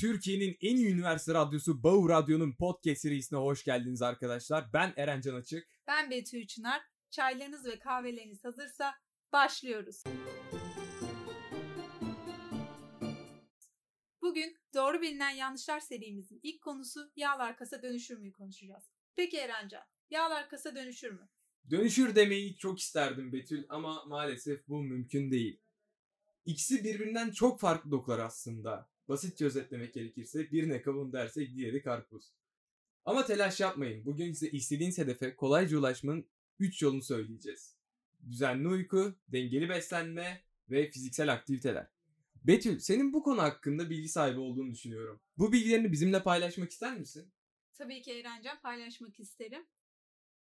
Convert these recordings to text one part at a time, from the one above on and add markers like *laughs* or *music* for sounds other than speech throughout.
Türkiye'nin en iyi üniversite radyosu Bağır Radyo'nun podcast serisine hoş geldiniz arkadaşlar. Ben Eren Can Açık. Ben Betül Çınar. Çaylarınız ve kahveleriniz hazırsa başlıyoruz. Bugün Doğru Bilinen Yanlışlar serimizin ilk konusu yağlar kasa dönüşür müyü konuşacağız. Peki Erencan, yağlar kasa dönüşür mü? Dönüşür demeyi çok isterdim Betül ama maalesef bu mümkün değil. İkisi birbirinden çok farklı dokular aslında. Basitçe özetlemek gerekirse birine kavun dersek diğeri karpuz. Ama telaş yapmayın. Bugün size istediğiniz hedefe kolayca ulaşmanın 3 yolunu söyleyeceğiz. Düzenli uyku, dengeli beslenme ve fiziksel aktiviteler. Betül, senin bu konu hakkında bilgi sahibi olduğunu düşünüyorum. Bu bilgilerini bizimle paylaşmak ister misin? Tabii ki Erencan paylaşmak isterim.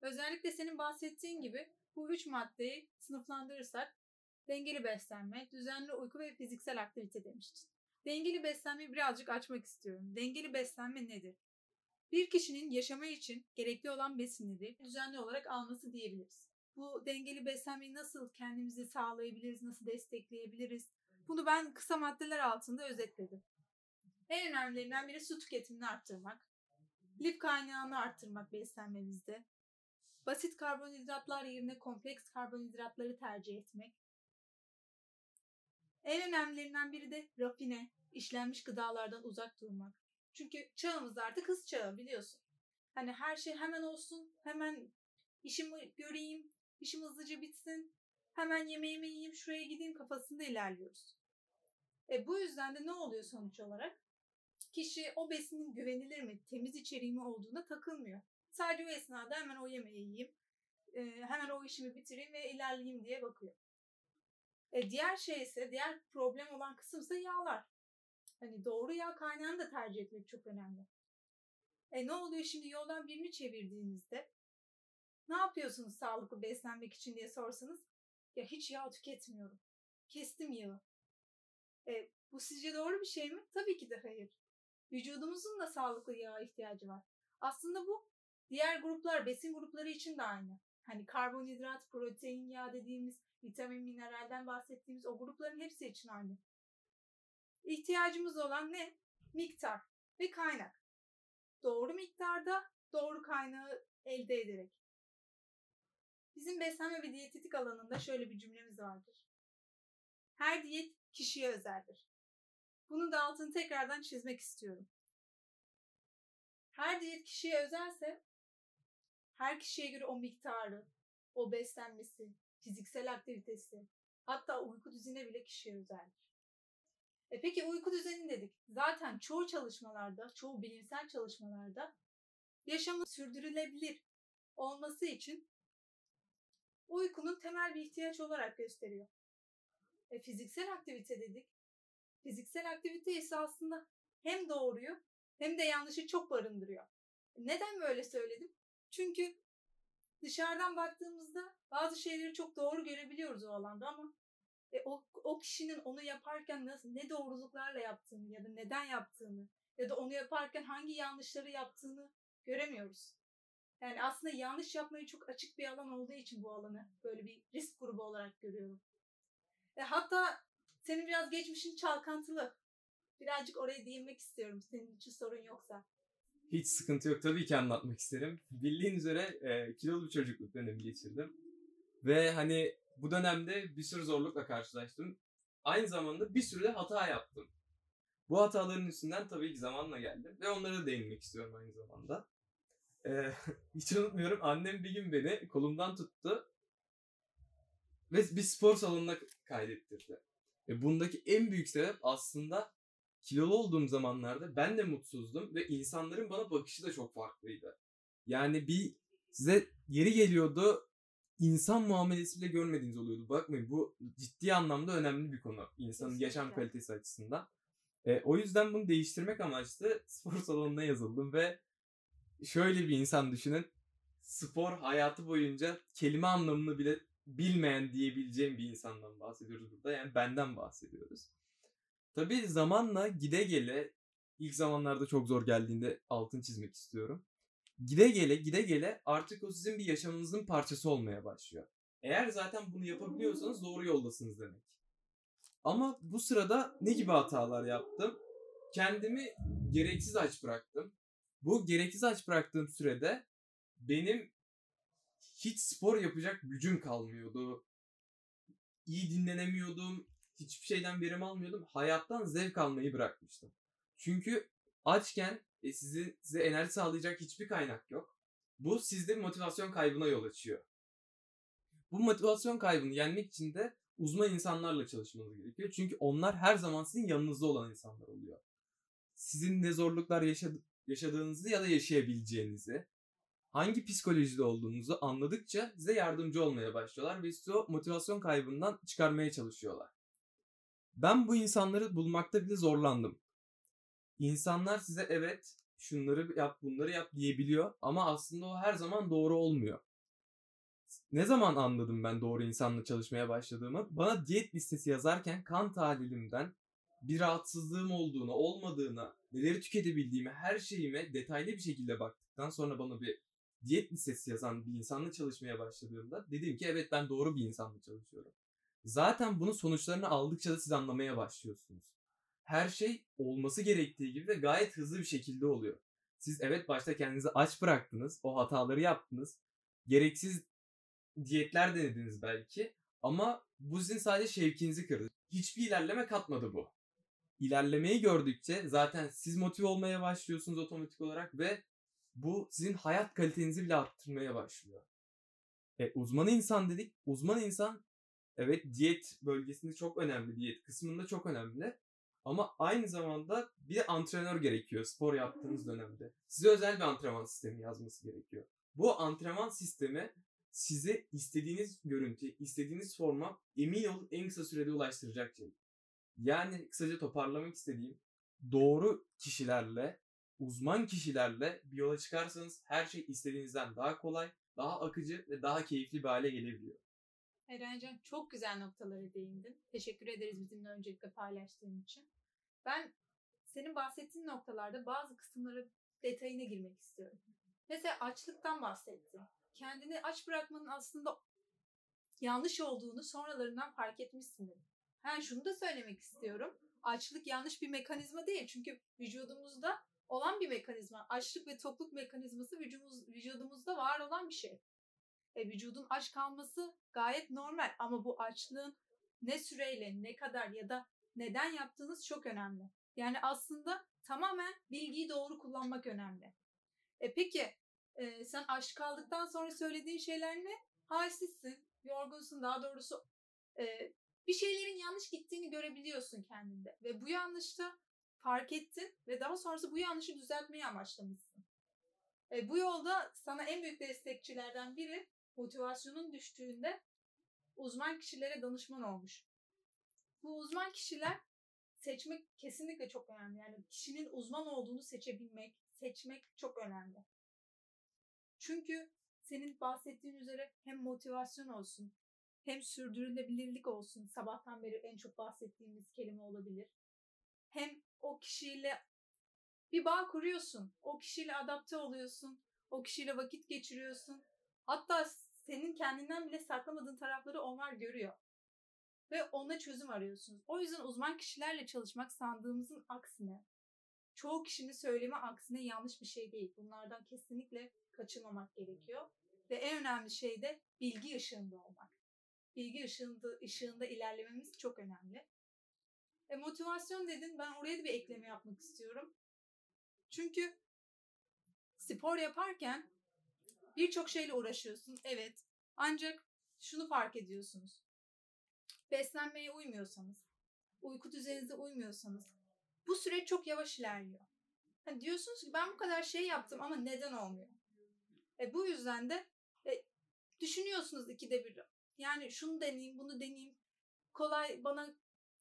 Özellikle senin bahsettiğin gibi bu üç maddeyi sınıflandırırsak dengeli beslenme, düzenli uyku ve fiziksel aktivite demiştin. Dengeli beslenmeyi birazcık açmak istiyorum. Dengeli beslenme nedir? Bir kişinin yaşama için gerekli olan besinleri düzenli olarak alması diyebiliriz. Bu dengeli beslenmeyi nasıl kendimizi sağlayabiliriz, nasıl destekleyebiliriz? Bunu ben kısa maddeler altında özetledim. En önemlilerinden biri su tüketimini arttırmak, lif kaynağını arttırmak beslenmemizde, basit karbonhidratlar yerine kompleks karbonhidratları tercih etmek, en önemlilerinden biri de rafine, işlenmiş gıdalardan uzak durmak. Çünkü çağımız artık hız çağı biliyorsun. Hani her şey hemen olsun, hemen işimi göreyim, işim hızlıca bitsin, hemen yemeğimi yiyeyim, şuraya gideyim kafasında ilerliyoruz. E bu yüzden de ne oluyor sonuç olarak? Kişi o besinin güvenilir mi, temiz içeriği mi olduğuna takılmıyor. Sadece o esnada hemen o yemeği yiyeyim, e, hemen o işimi bitireyim ve ilerleyeyim diye bakıyor. E, diğer şey ise, diğer problem olan kısım ise yağlar. Hani doğru yağ kaynağını da tercih etmek çok önemli. E ne oluyor şimdi yoldan birini çevirdiğinizde? Ne yapıyorsunuz sağlıklı beslenmek için diye sorsanız? Ya hiç yağ tüketmiyorum. Kestim yağı. E, bu sizce doğru bir şey mi? Tabii ki de hayır. Vücudumuzun da sağlıklı yağa ihtiyacı var. Aslında bu diğer gruplar, besin grupları için de aynı. Hani karbonhidrat, protein, yağ dediğimiz vitamin, mineralden bahsettiğimiz o grupların hepsi için aynı. İhtiyacımız olan ne? Miktar ve kaynak. Doğru miktarda doğru kaynağı elde ederek. Bizim beslenme ve diyetetik alanında şöyle bir cümlemiz vardır. Her diyet kişiye özeldir. Bunun da altını tekrardan çizmek istiyorum. Her diyet kişiye özelse her kişiye göre o miktarı, o beslenmesi, fiziksel aktivitesi, hatta uyku düzeni bile kişiye özeldir. E peki uyku düzeni dedik. Zaten çoğu çalışmalarda, çoğu bilimsel çalışmalarda yaşamın sürdürülebilir olması için uykunun temel bir ihtiyaç olarak gösteriyor. E fiziksel aktivite dedik. Fiziksel aktivite ise aslında hem doğruyu hem de yanlışı çok barındırıyor. Neden böyle söyledim? Çünkü dışarıdan baktığımızda bazı şeyleri çok doğru görebiliyoruz o alanda ama e, o, o kişinin onu yaparken nasıl, ne doğruluklarla yaptığını ya da neden yaptığını ya da onu yaparken hangi yanlışları yaptığını göremiyoruz. Yani aslında yanlış yapmayı çok açık bir alan olduğu için bu alanı böyle bir risk grubu olarak görüyorum. E, hatta senin biraz geçmişin çalkantılı. Birazcık oraya değinmek istiyorum senin için sorun yoksa. Hiç sıkıntı yok. Tabii ki anlatmak isterim. Bildiğin üzere e, kilolu bir çocukluk dönemi geçirdim. Ve hani bu dönemde bir sürü zorlukla karşılaştım. Aynı zamanda bir sürü de hata yaptım. Bu hataların üstünden tabii ki zamanla geldim. Ve onlara da değinmek istiyorum aynı zamanda. Ee, *laughs* hiç unutmuyorum annem bir gün beni kolumdan tuttu. Ve bir spor salonuna kaydettirdi. Ve bundaki en büyük sebep aslında kilolu olduğum zamanlarda ben de mutsuzdum. Ve insanların bana bakışı da çok farklıydı. Yani bir size yeri geliyordu insan muamelesi bile görmediğiniz oluyordu. Bakmayın bu ciddi anlamda önemli bir konu. insanın Kesinlikle. yaşam kalitesi açısından. E, o yüzden bunu değiştirmek amaçlı *laughs* spor salonuna yazıldım ve şöyle bir insan düşünün. Spor hayatı boyunca kelime anlamını bile bilmeyen diyebileceğim bir insandan bahsediyoruz burada. Yani benden bahsediyoruz. Tabii zamanla gide gele ilk zamanlarda çok zor geldiğinde altın çizmek istiyorum gide gele gide gele artık o sizin bir yaşamınızın parçası olmaya başlıyor. Eğer zaten bunu yapabiliyorsanız doğru yoldasınız demek. Ama bu sırada ne gibi hatalar yaptım? kendimi gereksiz aç bıraktım. Bu gereksiz aç bıraktığım sürede benim hiç spor yapacak gücüm kalmıyordu. İyi dinlenemiyordum. Hiçbir şeyden verim almıyordum. Hayattan zevk almayı bırakmıştım. Çünkü açken e, sizi, size enerji sağlayacak hiçbir kaynak yok. Bu sizde motivasyon kaybına yol açıyor. Bu motivasyon kaybını yenmek için de uzman insanlarla çalışmanız gerekiyor. Çünkü onlar her zaman sizin yanınızda olan insanlar oluyor. Sizin ne zorluklar yaşadı- yaşadığınızı ya da yaşayabileceğinizi, hangi psikolojide olduğunuzu anladıkça size yardımcı olmaya başlıyorlar ve sizi o motivasyon kaybından çıkarmaya çalışıyorlar. Ben bu insanları bulmakta bile zorlandım. İnsanlar size evet şunları yap bunları yap diyebiliyor ama aslında o her zaman doğru olmuyor. Ne zaman anladım ben doğru insanla çalışmaya başladığımı? Bana diyet listesi yazarken kan tahlilimden bir rahatsızlığım olduğunu, olmadığına, neleri tüketebildiğimi, her şeyime detaylı bir şekilde baktıktan sonra bana bir diyet listesi yazan bir insanla çalışmaya başladığımda dedim ki evet ben doğru bir insanla çalışıyorum. Zaten bunun sonuçlarını aldıkça da siz anlamaya başlıyorsunuz. Her şey olması gerektiği gibi ve gayet hızlı bir şekilde oluyor. Siz evet başta kendinizi aç bıraktınız, o hataları yaptınız. Gereksiz diyetler denediniz belki ama bu sizin sadece şevkinizi kırdı. Hiçbir ilerleme katmadı bu. İlerlemeyi gördükçe zaten siz motive olmaya başlıyorsunuz otomatik olarak ve bu sizin hayat kalitenizi bile arttırmaya başlıyor. E, uzman insan dedik. Uzman insan evet diyet bölgesinde çok önemli. Diyet kısmında çok önemli. Ama aynı zamanda bir antrenör gerekiyor spor yaptığınız dönemde. Size özel bir antrenman sistemi yazması gerekiyor. Bu antrenman sistemi size istediğiniz görüntü, istediğiniz forma emin olun en kısa sürede ulaştıracak şey. Yani kısaca toparlamak istediğim doğru kişilerle, uzman kişilerle bir yola çıkarsanız her şey istediğinizden daha kolay, daha akıcı ve daha keyifli bir hale gelebiliyor. Erencan çok güzel noktalara değindin. Teşekkür ederiz bizimle öncelikle paylaştığın için. Ben senin bahsettiğin noktalarda bazı kısımları detayına girmek istiyorum. Mesela açlıktan bahsettin. Kendini aç bırakmanın aslında yanlış olduğunu sonralarından fark etmişsindir. Ha şunu da söylemek istiyorum. Açlık yanlış bir mekanizma değil. Çünkü vücudumuzda olan bir mekanizma. Açlık ve tokluk mekanizması vücudumuz, vücudumuzda var olan bir şey. E, vücudun aç kalması gayet normal ama bu açlığın ne süreyle, ne kadar ya da neden yaptığınız çok önemli. Yani aslında tamamen bilgiyi doğru kullanmak önemli. E peki e, sen aç kaldıktan sonra söylediğin şeyler ne? Halsizsin, yorgunsun daha doğrusu e, bir şeylerin yanlış gittiğini görebiliyorsun kendinde. Ve bu yanlışta fark ettin ve daha sonrası bu yanlışı düzeltmeyi amaçlamışsın. E, bu yolda sana en büyük destekçilerden biri motivasyonun düştüğünde uzman kişilere danışman olmuş. Bu uzman kişiler seçmek kesinlikle çok önemli. Yani kişinin uzman olduğunu seçebilmek, seçmek çok önemli. Çünkü senin bahsettiğin üzere hem motivasyon olsun, hem sürdürülebilirlik olsun. Sabahtan beri en çok bahsettiğimiz kelime olabilir. Hem o kişiyle bir bağ kuruyorsun. O kişiyle adapte oluyorsun. O kişiyle vakit geçiriyorsun. Hatta senin kendinden bile saklamadığın tarafları onlar görüyor. Ve ona çözüm arıyorsunuz. O yüzden uzman kişilerle çalışmak sandığımızın aksine, çoğu kişinin söylemi aksine yanlış bir şey değil. Bunlardan kesinlikle kaçınmamak gerekiyor. Ve en önemli şey de bilgi ışığında olmak. Bilgi ışığında, ışığında ilerlememiz çok önemli. E, motivasyon dedin, ben oraya da bir ekleme yapmak istiyorum. Çünkü spor yaparken birçok şeyle uğraşıyorsun. Evet. Ancak şunu fark ediyorsunuz. Beslenmeye uymuyorsanız, uyku düzeninize uymuyorsanız bu süreç çok yavaş ilerliyor. Hani diyorsunuz ki ben bu kadar şey yaptım ama neden olmuyor? E bu yüzden de e, düşünüyorsunuz ikide bir. Yani şunu deneyeyim, bunu deneyeyim. Kolay bana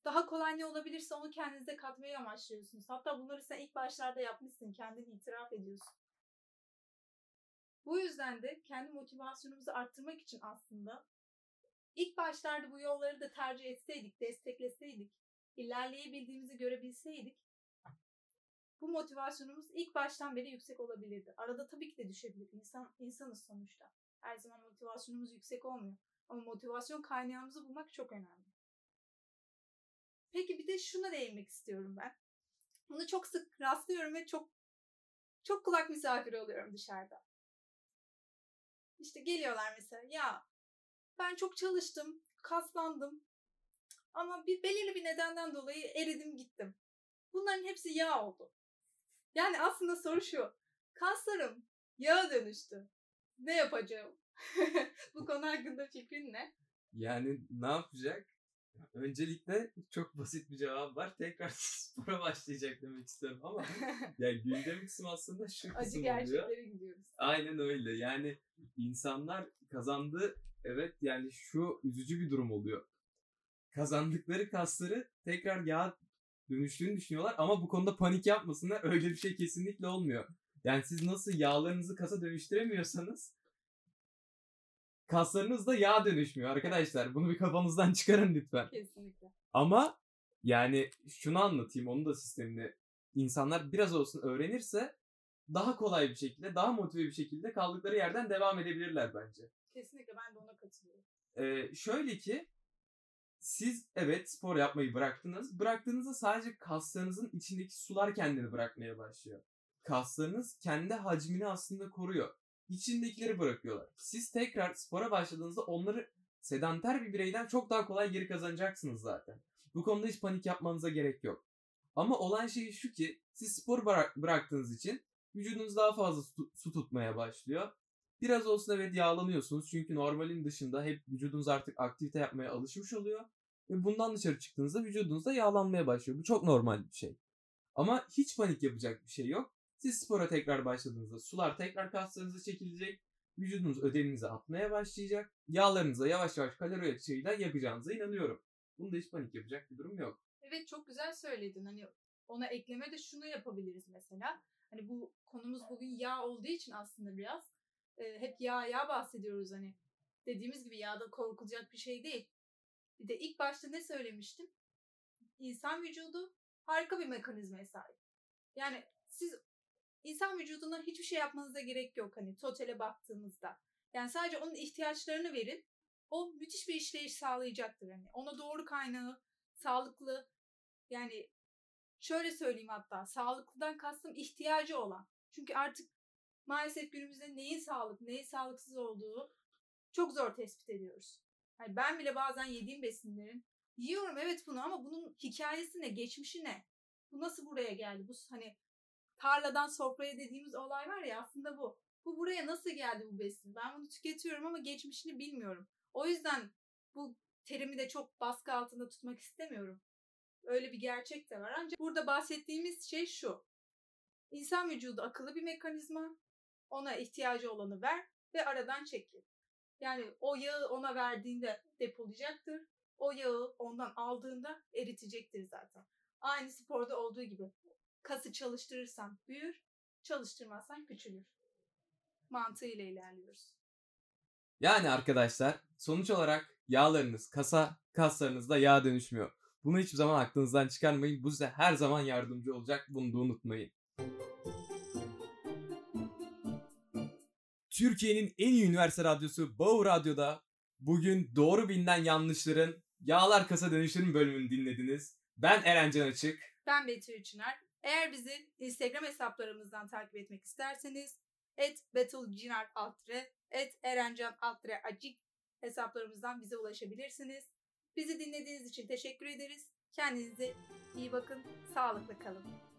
daha kolay ne olabilirse onu kendinize katmayı amaçlıyorsunuz. Hatta bunları sen ilk başlarda yapmışsın, kendini itiraf ediyorsun. Bu yüzden de kendi motivasyonumuzu arttırmak için aslında ilk başlarda bu yolları da tercih etseydik, destekleseydik, ilerleyebildiğimizi görebilseydik bu motivasyonumuz ilk baştan beri yüksek olabilirdi. Arada tabii ki de düşebilir. İnsan, insanız sonuçta. Her zaman motivasyonumuz yüksek olmuyor. Ama motivasyon kaynağımızı bulmak çok önemli. Peki bir de şuna değinmek istiyorum ben. Bunu çok sık rastlıyorum ve çok çok kulak misafiri oluyorum dışarıda. İşte geliyorlar mesela ya ben çok çalıştım, kaslandım ama bir belirli bir nedenden dolayı eridim gittim. Bunların hepsi yağ oldu. Yani aslında soru şu. Kaslarım yağa dönüştü. Ne yapacağım? *laughs* Bu konu hakkında fikrin ne? Yani ne yapacak? Öncelikle çok basit bir cevap var. Tekrar *laughs* spora başlayacak demek istiyorum ama *laughs* yani gündem kısmı aslında şu Acı kısım oluyor. gerçeklere gidiyoruz. Aynen öyle. Yani insanlar kazandı. Evet yani şu üzücü bir durum oluyor. Kazandıkları kasları tekrar yağ dönüştüğünü düşünüyorlar ama bu konuda panik yapmasınlar. Öyle bir şey kesinlikle olmuyor. Yani siz nasıl yağlarınızı kasa dönüştüremiyorsanız kaslarınız da yağ dönüşmüyor arkadaşlar. Bunu bir kafanızdan *laughs* çıkarın lütfen. Kesinlikle. Ama yani şunu anlatayım onun da sistemini. İnsanlar biraz olsun öğrenirse daha kolay bir şekilde, daha motive bir şekilde kaldıkları yerden devam edebilirler bence. Kesinlikle ben de ona katılıyorum. Ee, şöyle ki siz evet spor yapmayı bıraktınız. Bıraktığınızda sadece kaslarınızın içindeki sular kendini bırakmaya başlıyor. Kaslarınız kendi hacmini aslında koruyor. İçindekileri bırakıyorlar. Siz tekrar spora başladığınızda onları sedanter bir bireyden çok daha kolay geri kazanacaksınız zaten. Bu konuda hiç panik yapmanıza gerek yok. Ama olan şey şu ki siz spor bırak- bıraktığınız için vücudunuz daha fazla su, su tutmaya başlıyor. Biraz olsun evet yağlanıyorsunuz çünkü normalin dışında hep vücudunuz artık aktivite yapmaya alışmış oluyor. Ve bundan dışarı çıktığınızda vücudunuz da yağlanmaya başlıyor. Bu çok normal bir şey. Ama hiç panik yapacak bir şey yok. Siz spora tekrar başladığınızda sular tekrar kaslarınıza çekilecek. Vücudunuz ödeminize atmaya başlayacak. Yağlarınıza yavaş yavaş kalori açığıyla yakacağınıza inanıyorum. Bunda hiç panik yapacak bir durum yok. Evet çok güzel söyledin. Hani ona ekleme de şunu yapabiliriz mesela. Hani bu konumuz bugün yağ olduğu için aslında biraz e, hep yağ yağ bahsediyoruz hani. Dediğimiz gibi yağda korkulacak bir şey değil. Bir de ilk başta ne söylemiştim? İnsan vücudu harika bir mekanizmaya sahip. Yani siz insan vücuduna hiçbir şey yapmanıza gerek yok hani totale baktığımızda. Yani sadece onun ihtiyaçlarını verin. O müthiş bir işleyiş sağlayacaktır hani. Ona doğru kaynağı, sağlıklı yani şöyle söyleyeyim hatta sağlıklıdan kastım ihtiyacı olan. Çünkü artık maalesef günümüzde neyin sağlıklı, neyin sağlıksız olduğu çok zor tespit ediyoruz. Hani ben bile bazen yediğim besinlerin yiyorum evet bunu ama bunun hikayesi ne, geçmişi ne? Bu nasıl buraya geldi? Bu hani tarladan sofraya dediğimiz olay var ya aslında bu. Bu buraya nasıl geldi bu besin? Ben bunu tüketiyorum ama geçmişini bilmiyorum. O yüzden bu terimi de çok baskı altında tutmak istemiyorum. Öyle bir gerçek de var. Ancak burada bahsettiğimiz şey şu. İnsan vücudu akıllı bir mekanizma. Ona ihtiyacı olanı ver ve aradan çekil. Yani o yağı ona verdiğinde depolayacaktır. O yağı ondan aldığında eritecektir zaten. Aynı sporda olduğu gibi. Kası çalıştırırsan büyür, çalıştırmazsan küçülür. Mantığıyla ilerliyoruz. Yani arkadaşlar sonuç olarak yağlarınız kasa, kaslarınız da yağ dönüşmüyor. Bunu hiçbir zaman aklınızdan çıkarmayın. Bu size her zaman yardımcı olacak. Bunu da unutmayın. Türkiye'nin en iyi üniversite radyosu Bağ Radyo'da bugün doğru bilinen yanlışların yağlar kasa dönüşüm bölümünü dinlediniz. Ben Eren Can Açık. Ben Betül Çınar. Eğer bizi Instagram hesaplarımızdan takip etmek isterseniz et betülcinar altre, et erencan altre acik hesaplarımızdan bize ulaşabilirsiniz. Bizi dinlediğiniz için teşekkür ederiz. Kendinize iyi bakın, sağlıklı kalın.